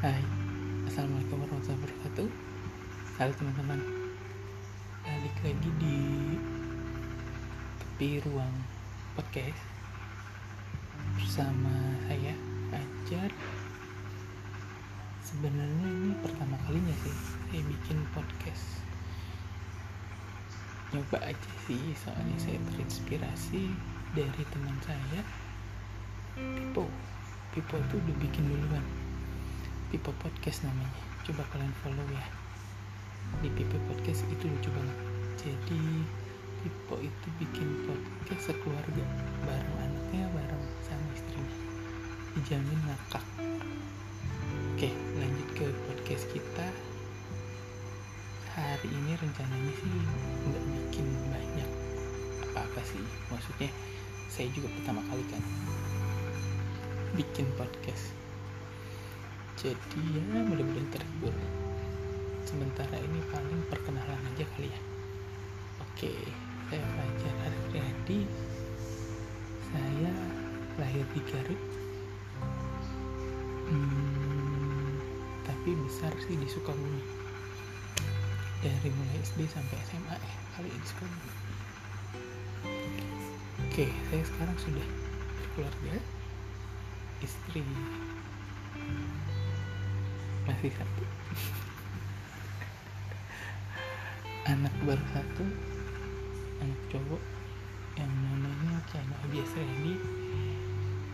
Hai, Assalamualaikum warahmatullahi wabarakatuh. Halo teman-teman. Balik lagi di Tepi Ruang Podcast. Bersama saya, Ajar. Sebenarnya ini pertama kalinya sih Saya bikin podcast. Nyoba aja sih Soalnya saya terinspirasi Dari teman saya. Pipo. Pipo tuh udah bikin duluan. Pipo Podcast namanya. Coba kalian follow ya. Di Pipo Podcast itu lucu banget jadi Pipo itu bikin podcast sekeluarga bareng anaknya bareng sama istrinya. Dijamin ngakak. Oke lanjut ke podcast kita. Hari ini rencananya sih nggak bikin banyak apa-apa sih. Maksudnya saya juga pertama kali kan bikin podcast jadi ya mudah-mudahan terhibur. Sementara ini paling perkenalan aja kali ya. Oke saya Fajar Ariadi saya lahir di Garut. Hmm, tapi besar sih di Sukabumi. Dari mulai SD sampai SMA ya kali di Sukabumi. Oke saya sekarang sudah berkeluarga. Istri masih satu. Anak satu anak cowok yang namanya Chano Abias Randy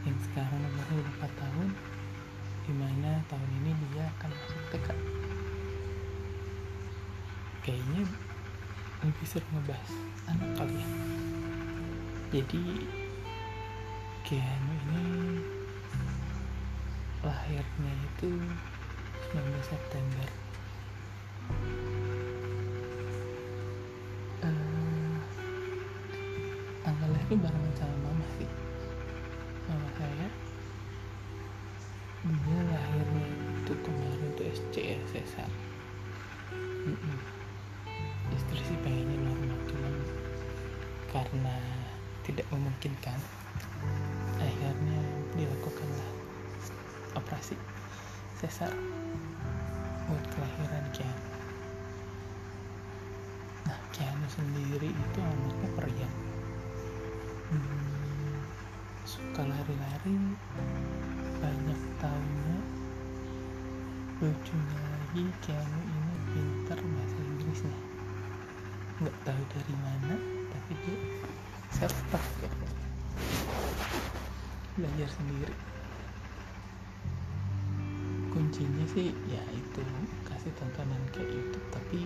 yang sekarang umurnya udah 4 tahun di mana tahun ini dia akan masuk TK kayaknya lebih seru ngebahas anak kali ya. Jadi Keanu ini lahirnya itu 19 September. Uh, tanggal lahir barengan sama mama sih. Mama saya. Dia lahirnya itu kemarin tuh SC ya mm -mm. istri sih pengennya normal cuman karena tidak memungkinkan akhirnya dilakukanlah operasi sesar buat kelahiran Kian. Nah Kianu sendiri itu anaknya periang, hmm, suka lari-lari, banyak tahunya, lucunya lagi Kianu ini pintar bahasa Inggrisnya, nggak tahu dari mana, tapi dia self taught ya, belajar sendiri kuncinya sih ya itu kasih tontonan kayak YouTube tapi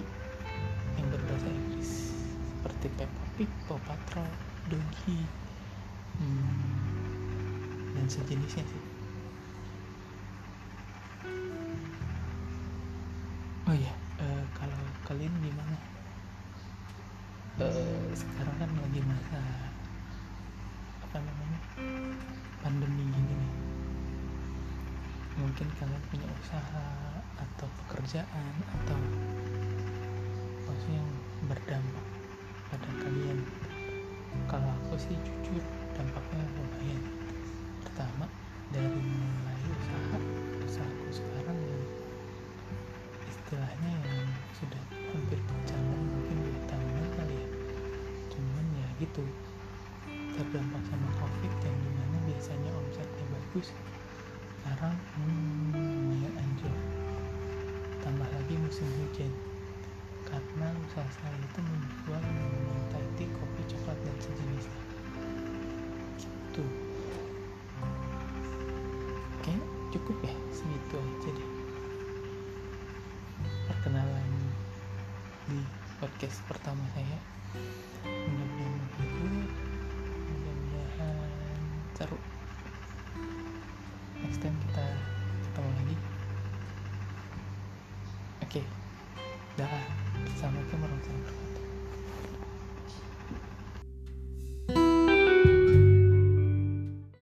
yang berbahasa Inggris. Seperti Peppa Pig, Paw Patrol, Doggy hmm, dan sejenisnya sih. Oh ya uh, kalau kalian gimana? Uh, sekarang kan lagi masa apa namanya pandemi gini nih mungkin kalian punya usaha atau pekerjaan atau maksudnya yang berdampak pada kalian? Kalau aku sih jujur dampaknya lumayan. Pertama dari mulai usaha usahaku sekarang yang istilahnya yang sudah hampir berjalan mungkin dua tahunan kali ya. Cuman ya gitu terdampak sama covid yang di mana biasanya omsetnya bagus sekarang? Hmm, lumayan anjlok tambah lagi musim hujan. Karena usaha saya itu menjual Thai tea, kopi, coklat dan sejenisnya gitu. Oke cukup ya? Segitu aja deh. Perkenalan di podcast pertama saya. Mudah-mudahan menghibur mudah-mudahan seru oke okay. dah assalamualaikum warahmatullahi wabarakatuh